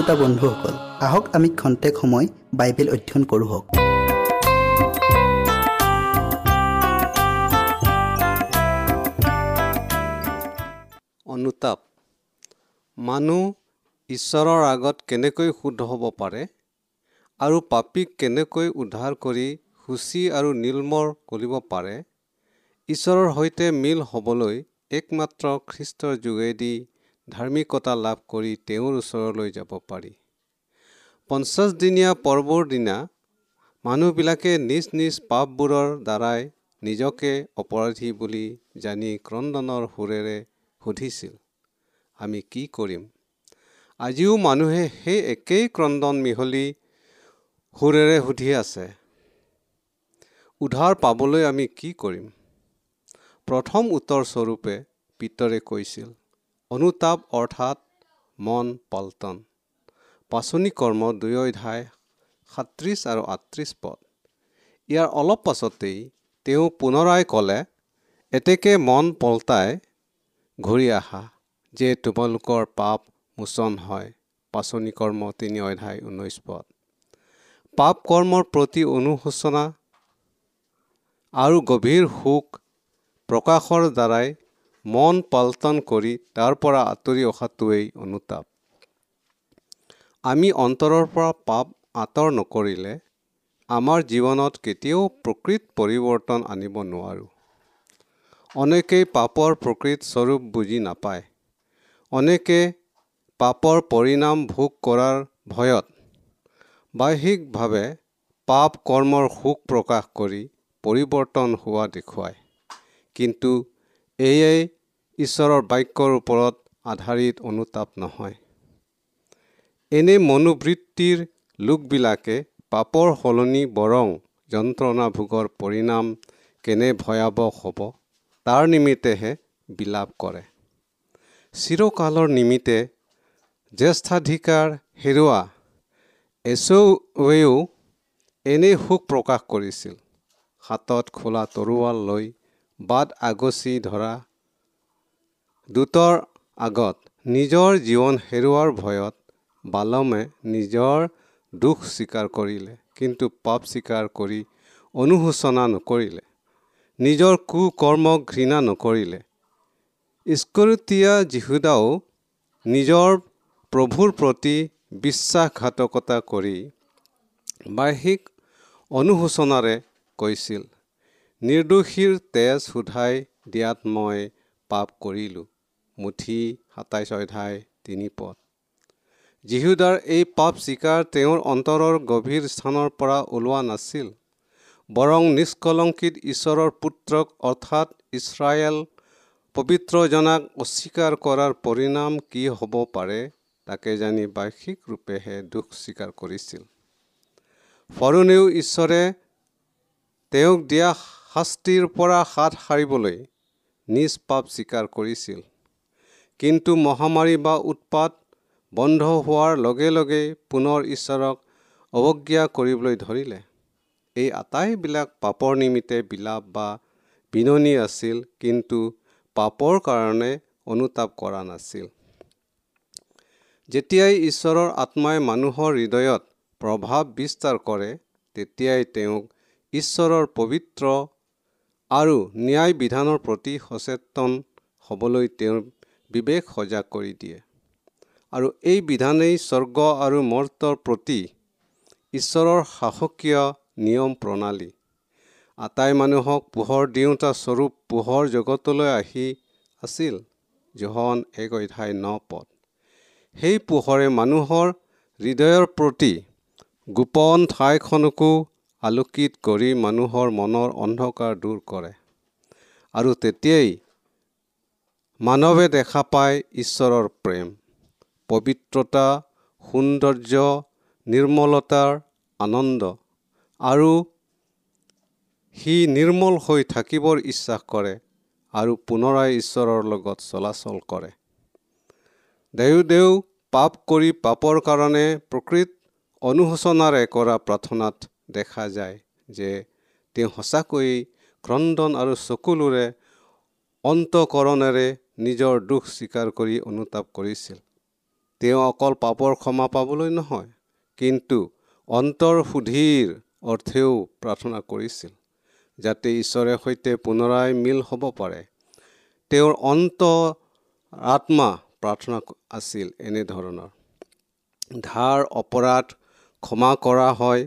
শ্ৰোতা বন্ধুসকল আহক আমি খন্তেক সময় বাইবেল অধ্যয়ন কৰোঁ অনুতাপ মানুহ ঈশ্বৰৰ আগত কেনেকৈ শুদ্ধ হ'ব পাৰে আৰু পাপীক কেনেকৈ উদ্ধাৰ কৰি সূচী আৰু নিৰ্মল কৰিব পাৰে ঈশ্বৰৰ সৈতে মিল হ'বলৈ একমাত্ৰ খ্ৰীষ্টৰ যোগেদি ধাৰ্মিকতা লাভ কৰি তেওঁৰ ওচৰলৈ যাব পাৰি। পঞ্চাছদিনীয়া পৰ্বৰ দিনা মানুহবিলাকে নিজ নিজ পাপবোৰৰ দ্বাৰাই নিজকে অপৰাধী বুলি জানি ক্ৰদনৰ সুৰেৰে সুধিছিল আমি কি কৰিম? আজিও মানুহে সেই একেই ক্ৰদন মিহলি সুৰেৰে সুধি আছে উদ্ধাৰ পাবলৈ আমি কি কৰিম? প্ৰথম উত্তৰস্বৰূপে পিতৰে কৈছিল অনুতাপ অৰ্থাৎ মন পল্টন পাচনি কৰ্ম দুই অধ্যায় সাতত্ৰিছ আৰু আঠত্ৰিছ পদ। ইয়াৰ অলপ পাছতেই তেওঁ পুনৰাই ক'লে এতেকে মন পলটাই ঘূৰি আহা যে তোমালোকৰ পাপ মোচন হয়। পাচনি কৰ্ম তিনি অধ্যায় ঊনৈছ পদ। পাপ কৰ্মৰ প্ৰতি অনুশোচনা আৰু গভীৰ সুখ প্ৰকাশৰ দ্বাৰাই মন পাল্টন কৰি তাৰ পৰা আঁতৰি অহাটোৱেই অনুতাপ। আমি অন্তৰৰ পৰা পাপ আঁতৰ নকৰিলে আমাৰ জীৱনত কেতিয়াও প্ৰকৃত পৰিৱৰ্তন আনিব নোৱাৰোঁ। অনেকেই পাপৰ প্ৰকৃত স্বৰূপ বুজি নাপায়। অনেকে পাপৰ পৰিণাম ভোগ কৰাৰ ভয়ত বাহ্যিকভাৱে পাপ কৰ্মৰ সুখ প্ৰকাশ কৰি পৰিৱৰ্তন হোৱা দেখুৱায়। কিন্তু এয়াই ঈশ্বৰৰ বাক্যৰ ওপৰত আধাৰিত অনুতাপ নহয়। এনে মনোবৃত্তিৰ লোকবিলাকে পাপৰ সলনি বৰং যন্ত্ৰণা ভোগৰ পৰিণাম কেনে ভয়াৱহ হ'ব তাৰ নিমিত্তেহে বিলাপ কৰে। চিৰকালৰ নিমিত্তে জ্যেষ্ঠাধিকাৰ হেৰুৱা এছৱেও এনে সুখ প্ৰকাশ কৰিছিল। হাতত খোলা তৰোৱাল লৈ বাট আগচি ধৰা দূতৰ আগত নিজৰ জীৱন হেৰুৱাৰ ভয়ত বালমে নিজৰ দুখ স্বীকাৰ কৰিলে কিন্তু পাপ স্বীকাৰ কৰি অনুশোচনা নকৰিলে নিজৰ কুকৰ্মক ঘৃণা নকৰিলে। স্কৰতীয়া যীশুদাও নিজৰ প্ৰভুৰ প্ৰতি বিশ্বাসঘাতকতা কৰি বাৰ্ষিক অনুশোচনাৰে কৈছিল নিৰ্দোষীৰ তেজ সোধাই দিয়াত মই পাপ কৰিলোঁ। মুঠি সাতাইছ অধ্যায় তিনি পদ। যীহুদাৰ এই পাপ স্বীকাৰ তেওঁৰ অন্তৰৰ গভীৰ স্থানৰ পৰা ওলোৱা নাছিল বৰং নিষ্কলংকিত ঈশ্বৰৰ পুত্ৰক অৰ্থাৎ ইছৰাইল পবিত্ৰজনাক অস্বীকাৰ কৰাৰ পৰিণাম কি হ'ব পাৰে তাকে জানি বাৰ্ষিক ৰূপেহে দুখ স্বীকাৰ কৰিছিল। ফৰণেও ঈশ্বৰে তেওঁক দিয়া শাস্তিৰ পৰা হাত সাৰিবলৈ নিজ পাপ স্বীকাৰ কৰিছিল। কিন্তু মহামাৰী বা উৎপাত বন্ধ হোৱাৰ লগে লগে পুনৰ ঈশ্বৰক অৱজ্ঞা কৰিবলৈ ধৰিলে। এই আটাইবিলাক পাপৰ নিমিত্তে বিলাপ বা বিননি আছিল কিন্তু পাপৰ কাৰণে অনুতাপ কৰা নাছিল। যেতিয়াই ঈশ্বৰৰ আত্মাই মানুহৰ হৃদয়ত প্ৰভাৱ বিস্তাৰ কৰে তেতিয়াই তেওঁক ঈশ্বৰৰ পবিত্ৰ আৰু ন্যায় বিধানৰ প্ৰতি সচেতন হ'বলৈ তেওঁৰ বিবেক সজাগ কৰি দিয়ে। আৰু এই বিধানেই স্বৰ্গ আৰু মৰ্তৰ প্ৰতি ঈশ্বৰৰ সাহসীয় নিয়ম প্ৰণালী। আটাই মানুহক পোহৰ দিওঁতা স্বৰূপ পোহৰ জগতলৈ আহি আছিল জোহন এক অধ্যায় ন পদ। সেই পোহৰে মানুহৰ হৃদয়ৰ প্ৰতি গোপন ঠাইখনকো আলোকিত কৰি মানুহৰ মনৰ অন্ধকাৰ দূৰ কৰে। আৰু তেতিয়াই মানৱে দেখা পায় ঈশ্বৰৰ প্ৰেম পবিত্ৰতা সৌন্দৰ্য নিৰ্মলতাৰ আনন্দ আৰু সি নিৰ্মল হৈ থাকিবৰ ইচ্ছা কৰে আৰু পুনৰাই ঈশ্বৰৰ লগত চলাচল কৰে। দেও পাপ কৰি পাপৰ কাৰণে প্ৰকৃত অনুশোচনাৰে কৰা প্ৰাৰ্থনাত দেখা যায় যে তেওঁ সঁচাকৈয়ে ক্ৰদন আৰু চকুলোৰে অন্তকৰণেৰে নিজৰ দুখ স্বীকাৰ কৰি অনুতাপ কৰিছিল। তেওঁ অকল পাপৰ ক্ষমা পাবলৈ নহয় কিন্তু অন্তৰ সুধীৰ অৰ্থেও প্ৰাৰ্থনা কৰিছিল যাতে ঈশ্বৰে সৈতে পুনৰাই মিল হ'ব পাৰে। তেওঁৰ অন্ত আত্মা প্ৰাৰ্থনা আছিল এনেধৰণৰ। ধাৰ অপৰাধ ক্ষমা কৰা হয়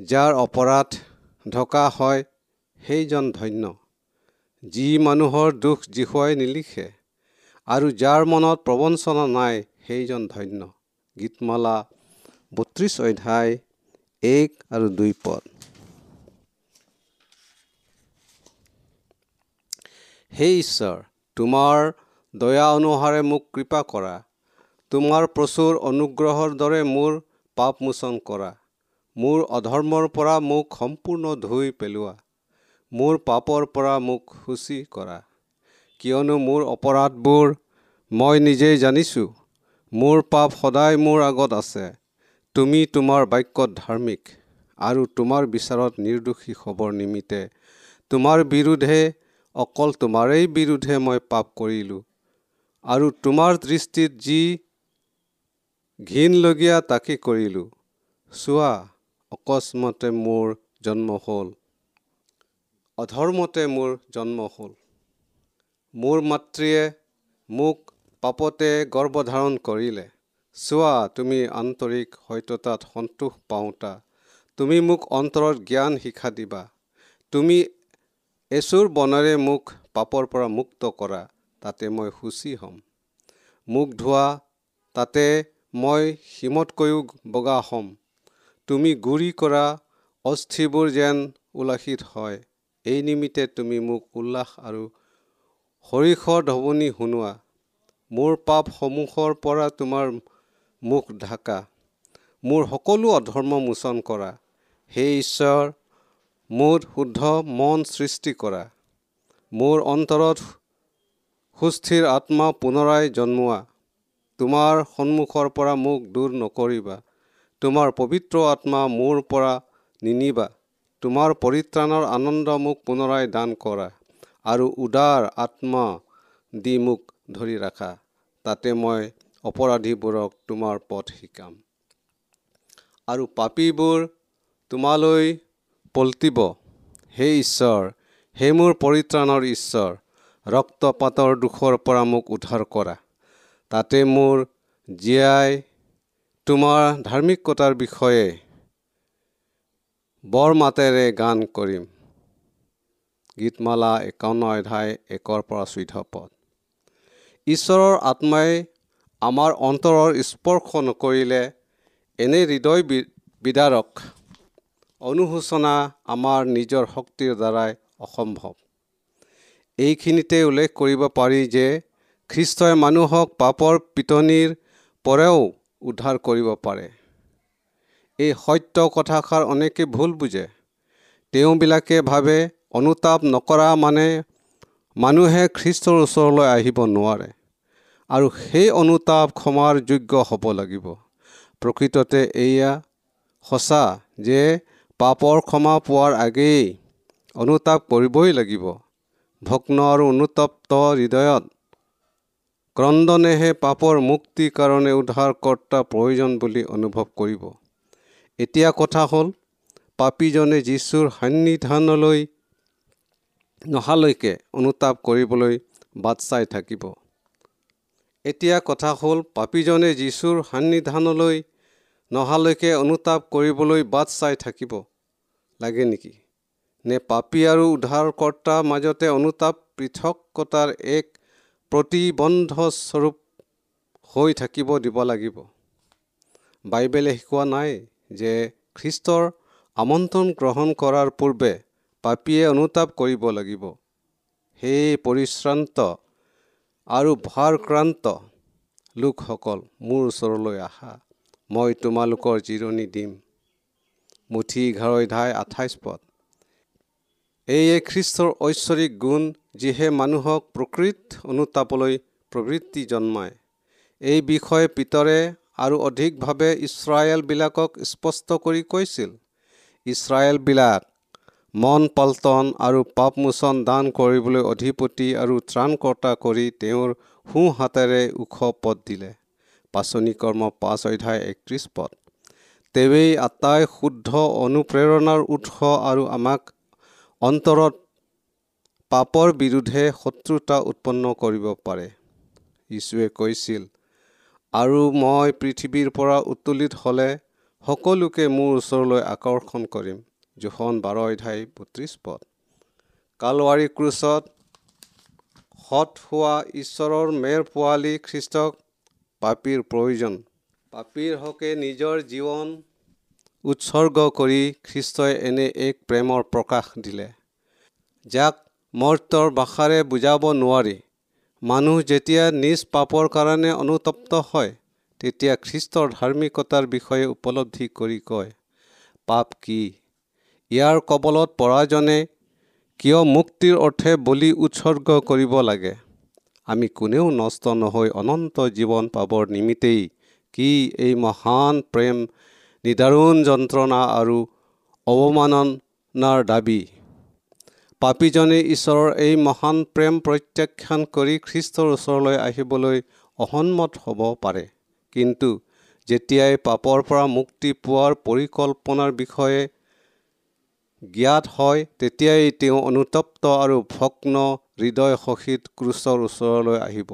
যাৰ অপৰাধ ঢকা হয় সেইজন ধন্য। যি মানুহৰ দুখ জিহুৱাই নিলিখে আৰু যাৰ মনত প্ৰবঞ্চনা নাই সেইজন ধন্য। গীতমালা বত্ৰিছ অধ্যায় এক আৰু দুই পদ। হে ঈশ্বৰ তোমাৰ দয়া অনুসাৰে মোক কৃপা কৰা। তোমাৰ প্ৰচুৰ অনুগ্ৰহৰ দৰে মোৰ পাপমোচন কৰা। মোৰ অধৰ্মৰ পৰা মোক সম্পূৰ্ণ ধুই পেলোৱা। মোৰ পাপৰ পৰা মোক সূচী কৰা। কিয়নো মোৰ অপৰাধবোৰ মই নিজেই জানিছোঁ। মোৰ পাপ সদায় মোৰ আগত আছে। তুমি তোমাৰ বাক্যত ধাৰ্মিক আৰু তোমাৰ বিচাৰত নিৰ্দোষী খবৰ নিমিত্তে তোমাৰ বিৰুদ্ধে অকল তোমাৰেই বিৰুদ্ধে মই পাপ কৰিলোঁ। আৰু তোমাৰ দৃষ্টিত যি ঘীনলগীয়া তাকে কৰিলোঁ। চোৱা অকস্মাতে মোৰ জন্ম হ'ল। অধৰ্মতে মোৰ জন্ম হ'ল। মোৰ মাতৃয়ে মোক পাপতে গৰ্ভধাৰণ কৰিলে। চোৱা তুমি আন্তৰিক সত্যতাত সন্তোষ পাওঁতা। তুমি মোক অন্তৰত জ্ঞান শিক্ষা দিবা। তুমি এচুৰ বনেৰে মোক পাপৰ পৰা মুক্ত কৰা তাতে মই সুচী হ'ম। মোক ধোৱা তাতে মই সীমতকৈও বগা হ'ম। তুমি গুৰি কৰা অস্থিবোৰ যেন উল্লাসিত হয়। এই নিমিত্তে তুমি মোক উল্লাস আৰু সৰিষৰ ঢবনি শুনোৱা। মোৰ পাপসমূহৰ পৰা তোমাৰ মুখ ঢাকা। মোৰ সকলো অধৰ্ম মোচন কৰা। সেই ঈশ্বৰ মোৰ শুদ্ধ মন সৃষ্টি কৰা। মোৰ অন্তৰত সুস্থিৰ আত্মা পুনৰাই জন্মোৱা। তোমাৰ সন্মুখৰ পৰা মোক দূৰ নকৰিবা। তোমাৰ পবিত্ৰ আত্মা মোৰ পৰা নিনিবা। তোমাৰ পৰিত্ৰাণৰ আনন্দ মোক পুনৰাই দান কৰা আৰু উদাৰ আত্মা দি মোক ধৰি ৰাখা। তাতে মই অপৰাধীবোৰক তোমাৰ পথ শিকাম। আৰু পাপীবোৰ তোমালৈ পলটিব। হে ঈশ্বৰ হে মোৰ পৰিত্ৰাণৰ ঈশ্বৰ ৰক্তপাতৰ দুখৰ পৰা মোক উদ্ধাৰ কৰা। তাতে মোৰ জীয়াই তোমাৰ ধাৰ্মিকতাৰ বিষয়ে বৰ মাতেৰে গান কৰিম। গীতমালা একাৱন্ন অধ্যায় একৰ পৰা চৈধ্য পদ। ঈশ্বৰৰ আত্মাই আমাৰ অন্তৰৰ স্পৰ্শ নকৰিলে এনে হৃদয় বিদাৰক অনুশোচনা আমাৰ নিজৰ শক্তিৰ দ্বাৰাই অসম্ভৱ। এইখিনিতে উল্লেখ কৰিব পাৰি যে খ্ৰীষ্টই মানুহক পাপৰ পিটনিৰ পৰাও উদ্ধাৰ কৰিব পাৰে। এই সত্য কথাষাৰ অনেকে ভুল বুজে। তেওঁবিলাকে ভাবে অনুতাপ নকৰা মানে মানুহে খ্ৰীষ্টৰ ওচৰলৈ আহিব নোৱাৰে আৰু সেই অনুতাপ ক্ষমাৰ যোগ্য হ'ব লাগিব। প্ৰকৃততে এয়া সঁচা যে পাপৰ ক্ষমা পোৱাৰ আগেয়ে অনুতাপ কৰিবই লাগিব। ভগ্ন আৰু অনুতপ্ত হৃদয়ত ক্ৰন্দনেহে পাপৰ মুক্তিৰ কাৰণে উদ্ধাৰকৰ্তা প্ৰয়োজন বুলি অনুভৱ কৰিব। এতিয়া কথা হ'ল পাপীজনে যীশুৰ সন্নিধানলৈ নহালৈকে অনুতাপ কৰিবলৈ বাট চাই থাকিব। এতিয়া কথা হ'ল পাপীজনে যীশুৰ সন্নিধানলৈ নহালৈকে অনুতাপ কৰিবলৈ বাট চাই থাকিব। লাগে নেকি? নে পাপী আৰু উদ্ধাৰকৰ্তাৰ মাজতে অনুতাপ পৃথকতাৰ এক প্ৰতিবন্ধস্বৰূপ হৈ থাকিব দিব লাগিব? বাইবেলে শিকোৱা নাই? যে খ্ৰীষ্টৰ আমন্ত্ৰণ গ্ৰহণ কৰাৰ পূৰ্বে পাপীয়ে অনুতাপ কৰিব লাগিব। সেই পৰিশ্ৰান্ত আৰু ভাৰক্ৰান্ত লোকসকল মোৰ ওচৰলৈ আহা। মই তোমালোকৰ জিৰণি দিম। মুঠি এঘাৰ অধ্যায় আঠাইছ পদ। এয়ে খ্ৰীষ্টৰ ঐশ্বৰিক গুণ যিহে মানুহক প্ৰকৃত অনুতাপলৈ প্ৰবৃত্তি জন্মায়। এই বিষয়ে পিতৰে আৰু অধিকভাৱে ইছৰাইলবিলাকক স্পষ্ট কৰি কৈছিল ইছৰাইলবিলাক মন পল্টন আৰু পাপমোচন দান কৰিবলৈ অধিপতি আৰু ত্ৰাণকৰ্তা কৰি তেওঁৰ সোঁ হাতেৰে ওখ পদ দিলে। পাচনি কৰ্ম পাঁচ অধ্যায় একত্ৰিছ পদ। তেৱেই আটাই শুদ্ধ অনুপ্ৰেৰণাৰ উৎস আৰু আমাক অন্তৰত পাপৰ বিৰুদ্ধে শত্ৰুতা উৎপন্ন কৰিব পাৰে। যীশুৱে কৈছিল আৰু মই পৃথিৱীৰ পৰা উত্তোলিত হ'লে সকলোকে মোৰ ওচৰলৈ আকৰ্ষণ কৰিম। জোখন বাৰ অধ্যায় বত্ৰিছ পদ। কালৱাৰী ক্ৰুচত সৎ হোৱা ঈশ্বৰৰ মেৰ পোৱালী খ্ৰীষ্টক পাপীৰ প্ৰয়োজন। পাপীৰ হকে নিজৰ জীৱন উৎসৰ্গ কৰি খ্ৰীষ্টই এনে এক প্ৰেমৰ প্ৰকাশ দিলে যাক মৰ্তৰ ভাষাৰে বুজাব নোৱাৰি। মানুহ যেতিয়া নিজ পাপৰ কাৰণে অনুতপ্ত হয় তেতিয়া খ্ৰীষ্টৰ ধাৰ্মিকতাৰ বিষয়ে উপলব্ধি কৰি কয় পাপ কি? ইয়াৰ কবলত পৰাজনে কিয় মুক্তিৰ অৰ্থে বলি উৎসৰ্গ কৰিব লাগে? আমি কোনেও নষ্ট নহৈ অনন্ত জীৱন পাবৰ নিমিত্তেই কি এই মহান প্ৰেম নিদাৰুণ যন্ত্ৰণা আৰু অৱমাননাৰ দাবী? পাপীজনে ঈশ্বৰৰ এই মহান প্ৰেম প্ৰত্যাখ্যান কৰি খ্ৰীষ্টৰ ওচৰলৈ আহিবলৈ অসন্মত হ'ব পাৰে। কিন্তু যেতিয়াই পাপৰ পৰা মুক্তি পোৱাৰ পৰিকল্পনাৰ বিষয়ে জ্ঞাত হয় তেতিয়াই তেওঁ অনুতপ্ত আৰু ভগ্ন হৃদয় সহিত ক্ৰুচৰ ওচৰলৈ আহিব।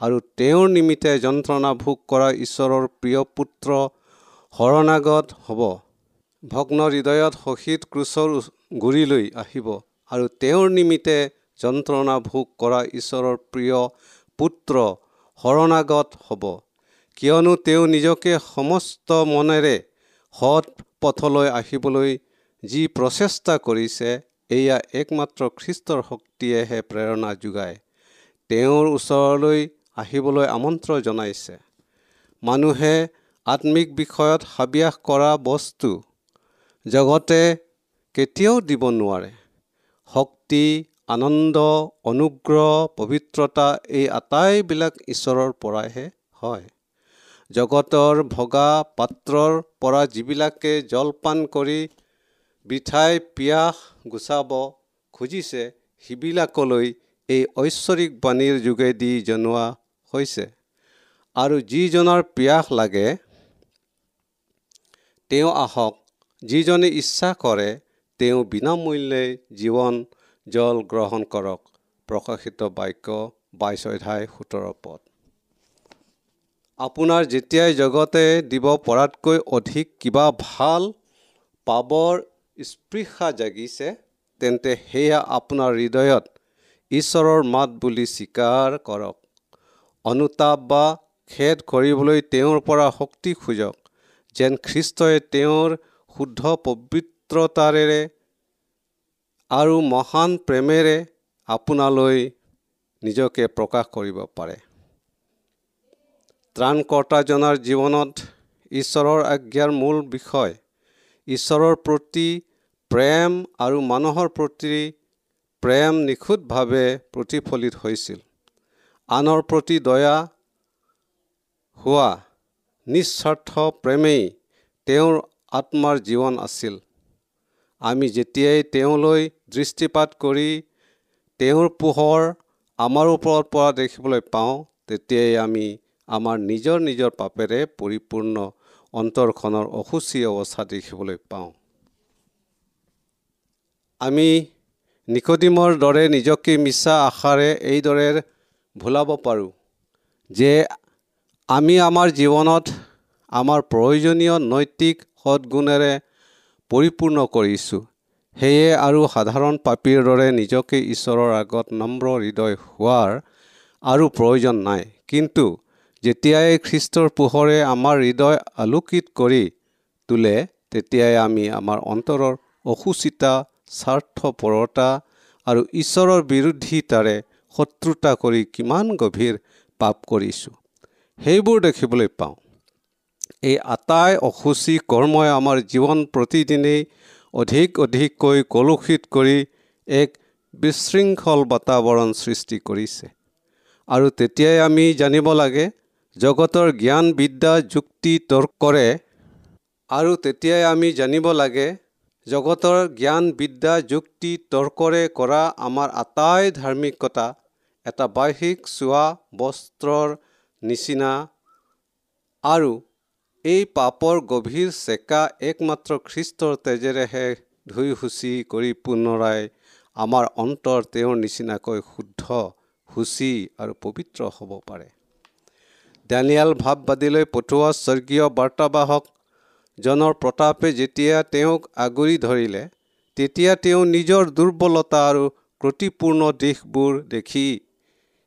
আৰু তেওঁৰ নিমিত্তে যন্ত্ৰণা ভোগ কৰা ঈশ্বৰৰ প্ৰিয় পুত্ৰ শৰণাগত হ'ব। ভগ্ন হৃদয়ত সহিত ক্ৰুচৰ গুৰিলৈ আহিব। আৰু তেওঁৰ নিমিত্তে যন্ত্ৰণা ভোগ কৰা ঈশ্বৰৰ প্ৰিয় পুত্ৰ শৰণাগত হ'ব। কিয়নো তেওঁ নিজকে সমস্ত মনেৰে সৎ পথলৈ আহিবলৈ যি প্ৰচেষ্টা কৰিছে এয়া একমাত্ৰ খ্ৰীষ্টৰ শক্তিয়েহে প্ৰেৰণা যোগায়। তেওঁৰ ওচৰলৈ আহিবলৈ আমন্ত্ৰণ জনাইছে। মানুহে আত্মিক বিষয়ত হাবিয়াস কৰা বস্তু জগতে কেতিয়াও দিব নোৱাৰে। শক্তি আনন্দ অনুগ্ৰহ পবিত্ৰতা এই আটাইবিলাক ঈশ্বৰৰ পৰাইহে হয়। জগতৰ ভগা পাত্ৰৰ পৰা যিবিলাকে জলপান কৰি বৃথাই পিয়াস গুচাব খুজিছে সিবিলাকলৈ এই ঐশ্বৰিক বাণীৰ যোগেদি জনোৱা হৈছে। আৰু যিজনৰ পিয়াস লাগে তেওঁ আহক যিজনে ইচ্ছা কৰে তেওঁ বিনামূল্যে জীৱন জল গ্ৰহণ কৰক প্ৰকাশিত বাক্য বাইছ অধ্যায় সোতৰ পদ। আপোনাৰ যেতিয়াই জগতে দিব পৰাতকৈ অধিক কিবা ভাল পাবৰ স্পৃহা জাগিছে তেন্তে সেয়া আপোনাৰ হৃদয়ত ঈশ্বৰৰ মাত বুলি স্বীকাৰ কৰক। অনুতাপ বা খেদ কৰিবলৈ তেওঁৰ পৰা শক্তি খোজক যেন খ্ৰীষ্টই তেওঁৰ শুদ্ধ পবিত্ৰতাৰে আৰু মহান প্ৰেমেৰে আপোনালৈ নিজকে প্ৰকাশ কৰিব পাৰে। ত্ৰাণকৰ্তাজনাৰ জীৱনত ঈশ্বৰৰ আজ্ঞাৰ মূল বিষয় ঈশ্বৰৰ প্ৰতি প্ৰেম আৰু মানুহৰ প্ৰতি প্ৰেম নিখুঁতভাৱে প্ৰতিফলিত হৈছিল। আনৰ প্ৰতি দয়া হোৱা নিস্বাৰ্থ প্ৰেমেই তেওঁৰ আত্মাৰ জীৱন আছিল। আমি যেতিয়াই তেওঁলৈ দৃষ্টিপাত কৰি তেওঁৰ পোহৰ আমাৰ ওপৰত পৰা দেখিবলৈ পাওঁ তেতিয়াই আমি আমাৰ নিজৰ নিজৰ পাপেৰে পৰিপূৰ্ণ অন্তৰখনৰ অসুচী অৱস্থা দেখিবলৈ পাওঁ। আমি নিকডিমৰ দৰে নিজকে মিছা আশাৰে এইদৰে ভুলাব পাৰোঁ যে আমি আমাৰ জীৱনত আমাৰ প্ৰয়োজনীয় নৈতিক সৎগুণেৰে পৰিপূৰ্ণ কৰিছোঁ। সেয়ে আৰু সাধাৰণ পাপীৰ দৰে নিজকে ঈশ্বৰৰ আগত নম্ৰ হৃদয় হোৱাৰ আৰু প্ৰয়োজন নাই। কিন্তু যেতিয়াই খ্ৰীষ্টৰ পোহৰে আমাৰ হৃদয় আলোকিত কৰি তোলে তেতিয়াই আমি আমাৰ অন্তৰৰ অসুচিতা স্বাৰ্থপৰতা আৰু ঈশ্বৰৰ বিৰোধিতাৰে শত্ৰুতা কৰি কিমান গভীৰ পাপ কৰিছোঁ। সেইবোৰ দেখিবলৈ পাওঁ। এই আটাই অসুচী কৰ্মই আমাৰ জীৱন প্ৰতিদিনেই অধিক অধিককৈ কলুষিত কৰি এক বিশৃংখল বাতাৱৰণ সৃষ্টি কৰিছে। আৰু তেতিয়াই আমি জানিব লাগে জগতৰ জ্ঞান বিদ্যা যুক্তি তৰ্কৰে আৰু তেতিয়াই আমি জানিব লাগে জগতৰ জ্ঞান বিদ্যা যুক্তি তৰ্কৰে কৰা আমাৰ আটাই ধাৰ্মিকতা এটা বাহ্যিক চোৱা বস্ত্ৰৰ নিচিনা। আৰু এই পাপৰ গভীৰ চেকা একমাত্ৰ খ্ৰীষ্টৰ তেজেৰেহে ধুই সুচি কৰি পুনৰাই আমাৰ অন্তৰ তেওঁৰ নিচিনাকৈ শুদ্ধ সুচি আৰু পবিত্ৰ হ'ব পাৰে। দানিয়াল ভাৱবাদীলৈ পঠোৱা স্বৰ্গীয় বাৰ্তাবাহকজনৰ প্ৰতাপে যেতিয়া তেওঁক আগুৰি ধৰিলে তেতিয়া তেওঁ নিজৰ দুৰ্বলতা আৰু ক্ৰতিপূৰ্ণ দিশবোৰ দেখি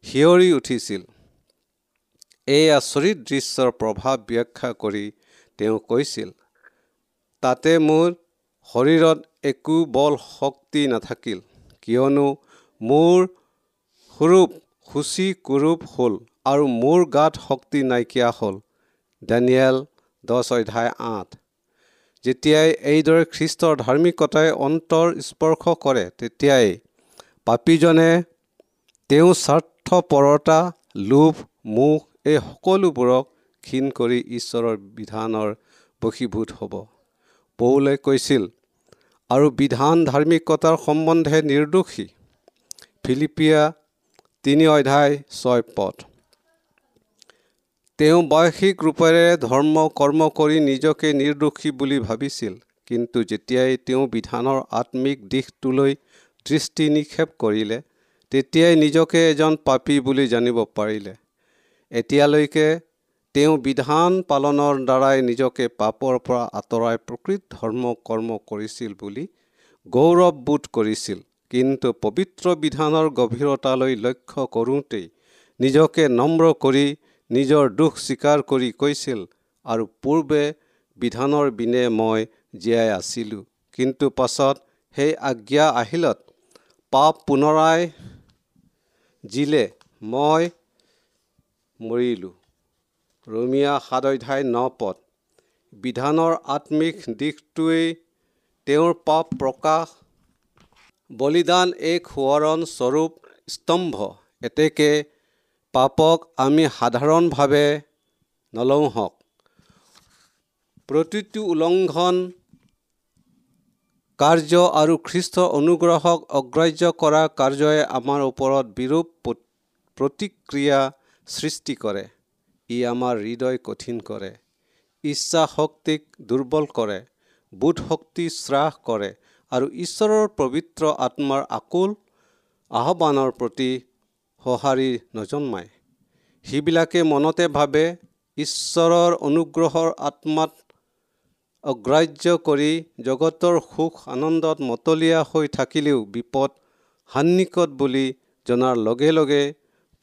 শিয়ৰি উঠিছিল। এই আচৰিত দৃশ্যৰ প্ৰভাৱ ব্যাখ্যা কৰি তেওঁ কৈছিল তাতে মোৰ শৰীৰত একো বল শক্তি নাথাকিল কিয়নো মোৰ সুৰূপ সূচী কুৰূপ হ'ল আৰু মোৰ গাত শক্তি নাইকিয়া হ'ল। ডেনিয়েল দহ অধ্যায় আঠ। যেতিয়াই এইদৰে খ্ৰীষ্টৰ ধাৰ্মিকতাই অন্তৰ স্পৰ্শ কৰে তেতিয়াই পাপীজনে তেওঁ স্বাৰ্থপৰতা লোভ মুখ এই সকলোবোৰক ক্ষীণ কৰি ঈশ্বৰৰ বিধানৰ বশীভূত হ'ব। পৌলে কৈছিল আৰু বিধান ধাৰ্মিকতাৰ সম্বন্ধে নিৰ্দোষী? ফিলিপিয়া তিনি অধ্যায় ছয় পথ তেওঁ বাৰ্ষিক ৰূপেৰে ধৰ্ম কৰ্ম কৰি নিজকে নিৰ্দোষী বুলি ভাবিছিল কিন্তু যেতিয়াই তেওঁ বিধানৰ আত্মিক দিশটোলৈ দৃষ্টি নিক্ষেপ কৰিলে তেতিয়াই নিজকে এজন পাপী বুলি জানিব পাৰিলে। এতিয়ালৈকে তেওঁ বিধান পালনৰ দ্বাৰাই নিজকে পাপৰ পৰা আঁতৰাই প্ৰকৃত ধৰ্ম কৰ্ম কৰিছিল বুলি গৌৰৱবোধ কৰিছিল। কিন্তু পবিত্ৰ বিধানৰ গভীৰতালৈ লক্ষ্য কৰোঁতেই নিজকে নম্ৰ কৰি নিজৰ দুখ স্বীকাৰ কৰি কৈছিল আৰু পূৰ্বে বিধানৰ বিনে মই জীয়াই আছিলোঁ। কিন্তু পাছত সেই আজ্ঞা আহিলত পাপ পুনৰাই জিলে মই মৰিলোঁ। ৰমিয়া অধ্যায় ন পদ। বিধানৰ আত্মিক দিশটোৱেই তেওঁৰ পাপ প্ৰকাশ। বলিদান এক সোঁৱৰণ স্বৰূপ স্তম্ভ। এতেকে পাপক আমি সাধাৰণভাৱে নলওঁ হওক। প্ৰতিটো উলংঘন কাৰ্য আৰু খ্ৰীষ্টৰ অনুগ্ৰহক অগ্ৰাহ্য কৰা কাৰ্যই আমাৰ ওপৰত বিৰূপ প্ৰতিক্ৰিয়া সৃষ্টি কৰে ই আমাৰ হৃদয় কঠিন কৰে ইচ্ছা শক্তিক দুৰ্বল কৰে বোধ শক্তি হ্ৰাস কৰে আৰু ঈশ্বৰৰ পবিত্ৰ আত্মাৰ আকুল আহ্বানৰ প্ৰতি সঁহাৰি নজন্মায়। সেইবিলাকে মনতে ভাবে ঈশ্বৰৰ অনুগ্ৰহৰ আত্মাত অগ্ৰাহ্য কৰি জগতৰ সুখ আনন্দত মতলীয়া হৈ থাকিলেও বিপদ সান্নিকত বুলি জনাৰ লগে লগে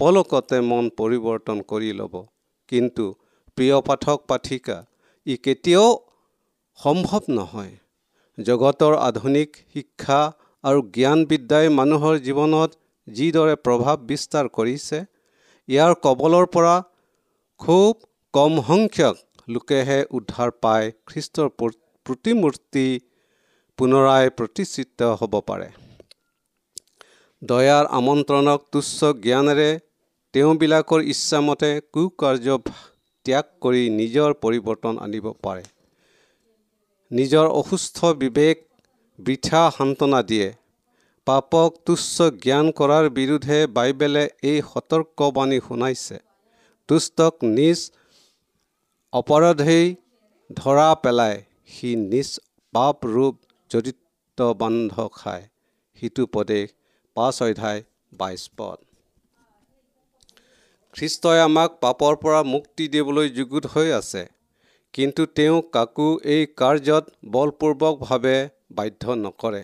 পলকতে মন পৰিৱৰ্তন কৰি ল'ব। কিন্তু প্ৰিয় পাঠক পাঠিকা ই কেতিয়াও সম্ভৱ নহয়। জগতৰ আধুনিক শিক্ষা আৰু জ্ঞান বিদ্যাই মানুহৰ জীৱনত যিদৰে প্ৰভাৱ বিস্তাৰ কৰিছে ইয়াৰ কবলৰ পৰা খুব কম সংখ্যক লোকেহে উদ্ধাৰ পাই খ্ৰীষ্টৰ প্ৰতিমূৰ্তি পুনৰাই প্ৰতিষ্ঠিত হ'ব পাৰে। দয়াৰ আমন্ত্ৰণক তুচ্ছ জ্ঞানেৰে তেওঁবিলাকৰ ইচ্ছামতে কুকাৰ্য ত্যাগ কৰি নিজৰ পৰিৱৰ্তন আনিব পাৰে। নিজৰ অসুস্থ বিবেক বৃথা সান্তনা দিয়ে। পাপক তুচ্ছ জ্ঞান কৰাৰ বিৰুদ্ধে বাইবেলে এই সতৰ্কবাণী শুনাইছে। দুষ্টক নিজ অপৰাধেই ধৰা পেলাই সি নিজ পাপ ৰূপ জড়িত বান্ধ খায়। সিটো পদেশ পাঁচ অধ্যায় বাইছ পদ। খ্ৰীষ্টই আমাক পাপৰ পৰা মুক্তি দিবলৈ যুগুত হৈ আছে। কিন্তু তেওঁ কাকো এই কাৰ্যত বলপূৰ্বকভাৱে বাধ্য নকৰে।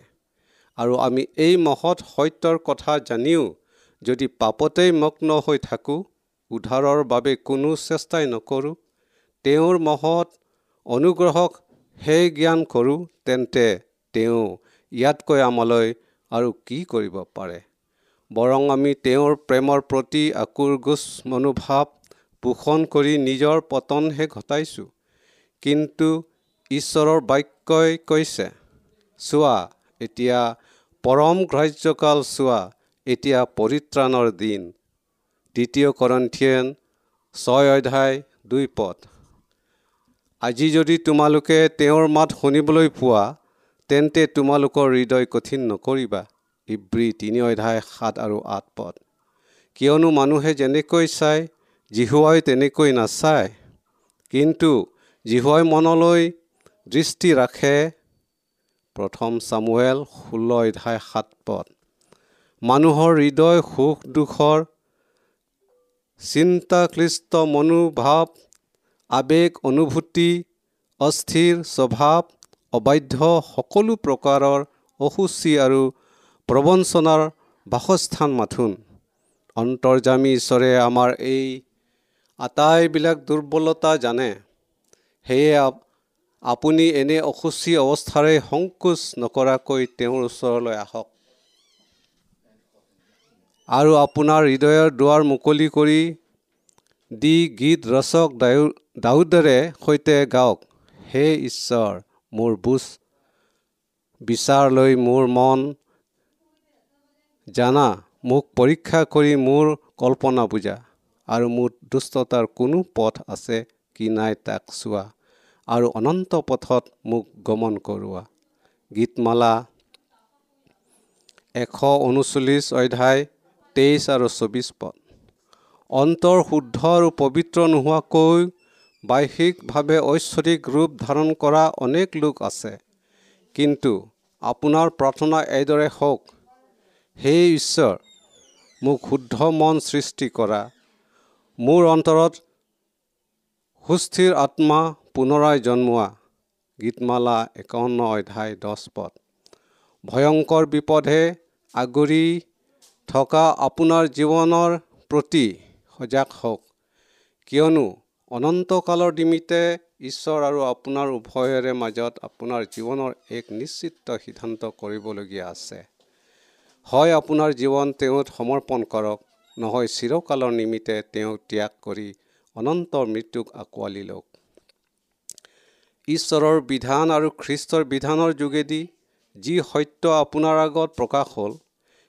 আৰু আমি এই মহৎ সত্যৰ কথা জানিও যদি পাপতেই মগ্ন হৈ থাকোঁ উদ্ধাৰৰ বাবে কোনো চেষ্টাই নকৰোঁ তেওঁৰ মহৎ অনুগ্ৰহক হে জ্ঞান কৰোঁ তেন্তে তেওঁ ইয়াতকৈ আমালৈ আৰু কি কৰিব পাৰে? বৰং আমি তেওঁৰ প্ৰেমৰ প্ৰতি আকুৰগোচ মনোভাৱ পোষণ কৰি নিজৰ পতনহে ঘটাইছোঁ। কিন্তু ঈশ্বৰৰ বাক্যই কৈছে চোৱা এতিয়া পৰম গ্ৰাহ্যকাল চোৱা এতিয়া পৰিত্ৰাণৰ দিন। দ্বিতীয় কৰন্থিয়েন ছয় অধ্যায় দুই পথ আজি যদি তোমালোকে তেওঁৰ মাত শুনিবলৈ পোৱা তেন্তে তোমালোকৰ হৃদয় কঠিন নকৰিবা। ইব্ৰী তিনি অধ্যায় সাত আৰু আঠ পদ। কিয়নো মানুহে যেনেকৈ চায় জিহুৱাই তেনেকৈ নাচায়। কিন্তু জিহুৱাই মনলৈ দৃষ্টি ৰাখে। প্ৰথম চামুৱেল ষোল্ল অধ্যায় সাত পদ। মানুহৰ হৃদয় সুখ দুখৰ চিন্তাক্লিষ্ট মনোভাৱ আৱেগ অনুভূতি অস্থিৰ স্বভাৱ অবাধ্য সকলো প্ৰকাৰৰ অসুচি আৰু প্ৰবঞ্চনাৰ বাসস্থান মাথোন। অন্তৰ্জামী ঈশ্বৰে আমাৰ এই আটাইবিলাক দুৰ্বলতা জানে। সেয়ে আপুনি এনে অসুচী অৱস্থাৰে সংকোচ নকৰাকৈ তেওঁৰ ওচৰলৈ আহক। আৰু আপোনাৰ হৃদয়ৰ দুৱাৰ মুকলি কৰি দি গীত ৰচক দাউদৰে সৈতে গাওক হে ঈশ্বৰ মোৰ বুজ বিচাৰ লৈ মোৰ মন জানা মোক পৰীক্ষা কৰি মোৰ কল্পনা বুজা আৰু মোৰ দুষ্টতাৰ কোনো পথ আছে কি নাই তাক চোৱা আৰু অনন্ত পথত মোক গমন কৰোৱা। গীতমালা এশ ঊনচল্লিছ অধ্যায় তেইছ আৰু চৌবিছ পদ। অন্তৰ শুদ্ধ আৰু পবিত্ৰ নোহোৱাকৈ বাহ্যিকভাৱে ঐশ্বৰিক ৰূপ ধাৰণ কৰা অনেক লোক আছে। কিন্তু আপোনাৰ প্ৰাৰ্থনা এইদৰে হওক হে ঈশ্বৰ মোক শুদ্ধ মন সৃষ্টি কৰা। মোৰ অন্তৰত সুস্থিৰ আত্মা পুনৰাই জন্মোৱা। গীতমালা একাৱন্ন অধ্যায় দহ পদ। ভয়ংকৰ বিপদে আগুৰি থকা আপোনাৰ জীৱনৰ প্ৰতি সজাগ হওক। কিয়নো অনন্তকালৰ নিমিত্তে ঈশ্বৰ আৰু আপোনাৰ উভয়ৰে মাজত আপোনাৰ জীৱনৰ এক নিশ্চিত সিদ্ধান্ত কৰিবলগীয়া আছে। হয় আপোনাৰ জীৱন তেওঁত সমৰ্পণ কৰক নহয় চিৰকালৰ নিমিত্তে তেওঁক ত্যাগ কৰি অনন্ত মৃত্যুক আঁকোৱালি লওক। ঈশ্বৰৰ বিধান আৰু খ্ৰীষ্টৰ বিধানৰ যোগেদি যি সত্য আপোনাৰ আগত প্ৰকাশ হ'ল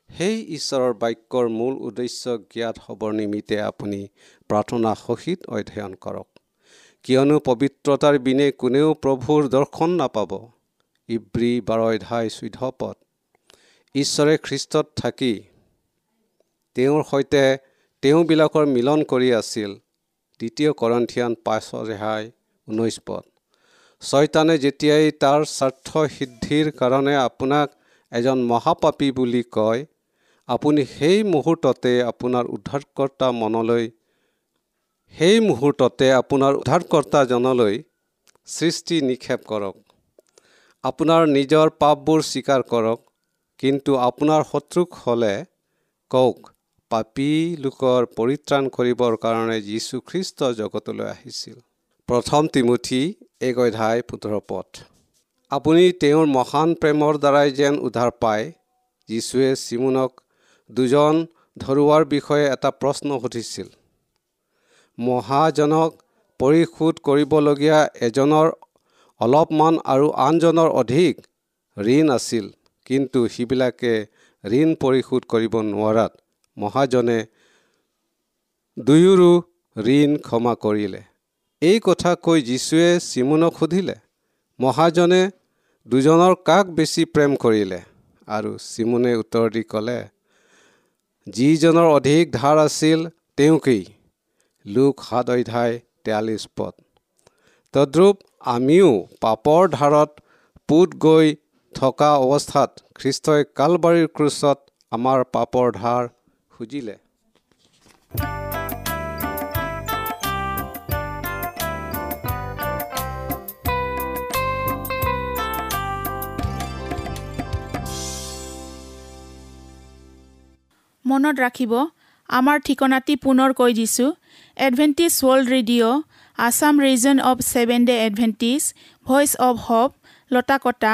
সেই ঈশ্বৰৰ বাক্যৰ মূল উদ্দেশ্য জ্ঞাত হ'বৰ নিমিত্তে আপুনি প্ৰাৰ্থনা সহিত অধ্যয়ন কৰক। কিয়নো পবিত্ৰতাৰ বিনে কোনেও প্ৰভুৰ দৰ্শন নাপাব। ইব্ৰী বাৰ অধ্যায় চৈধ্য পদ। ঈশ্বৰে খ্ৰীষ্টত থাকি তেওঁৰ সৈতে তেওঁবিলাকৰ মিলন কৰি আছিল। দ্বিতীয় কৰন্থিয়ান পাঁচ ৰেহাই ঊনৈছ পদ। ছয়তানে যেতিয়াই তাৰ স্বাৰ্থ সিদ্ধিৰ কাৰণে আপোনাক এজন মহাপাপী বুলি কয় আপুনি সেই মুহূৰ্ততে আপোনাৰ উদ্ধাৰকৰ্তা মনলৈ সেই মুহূৰ্ততে আপোনাৰ উদ্ধাৰকৰ্তাজনলৈ সৃষ্টি নিক্ষেপ কৰক। আপোনাৰ নিজৰ পাপবোৰ স্বীকাৰ কৰক। কিন্তু আপোনাৰ শত্ৰুক হ'লে কওক পাপী লোকৰ পৰিত্ৰাণ কৰিবৰ কাৰণে যীশুখ্ৰীষ্ট জগতলৈ আহিছিল। প্ৰথম তিমুঠি এক অধ্যায় সোতৰ পথ আপুনি তেওঁৰ মহান প্ৰেমৰ দ্বাৰাই যেন উদ্ধাৰ পায় যীশুৱে চিমুনক দুজন ধৰুৱাৰ বিষয়ে এটা প্ৰশ্ন সুধিছিল। মহাজনক পৰিশোধ কৰিবলগীয়া এজনৰ অলপমান আৰু আনজনৰ অধিক ঋণ আছিল। কিন্তু সিবিলাকে ঋণ পৰিশোধ কৰিব নোৱাৰাত মহাজনে দুয়োৰো ঋণ ক্ষমা কৰিলে। এই কথা কৈ যীশুৱে চিমুনক সুধিলে মহাজনে দুজনৰ কাক বেছি প্ৰেম কৰিলে? আৰু চিমুনে উত্তৰ দি ক'লে যিজনৰ অধিক ধাৰ আছিল তেওঁকেই। লোক সাত অধ্যায় তেয়াল্লিছ পদ। তদ্ৰূপ আমিও পাপৰ ধাৰত পোত গৈ থকা অৱস্থাত খ্ৰীষ্টই কালবাৰীৰ ক্ৰুচত আমাৰ পাপৰ ধাৰ খুজিলে। মনত ৰাখিব আমাৰ ঠিকনাটি পুনৰ কৈ দিছোঁ। Adventist world radio' Assam region of seven day Adventist voice of hope Latakata.